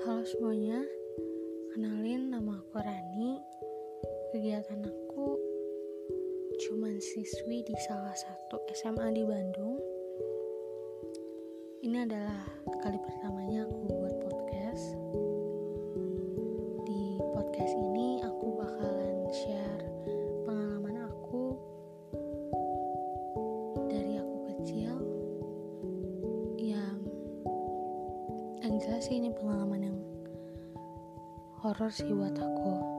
semuanya, kenalin nama aku Rani. Kegiatan aku cuman siswi di salah satu SMA di Bandung. Ini adalah kali pertamanya aku buat podcast. Di podcast ini yang jelas sih ini pengalaman yang horor sih buat aku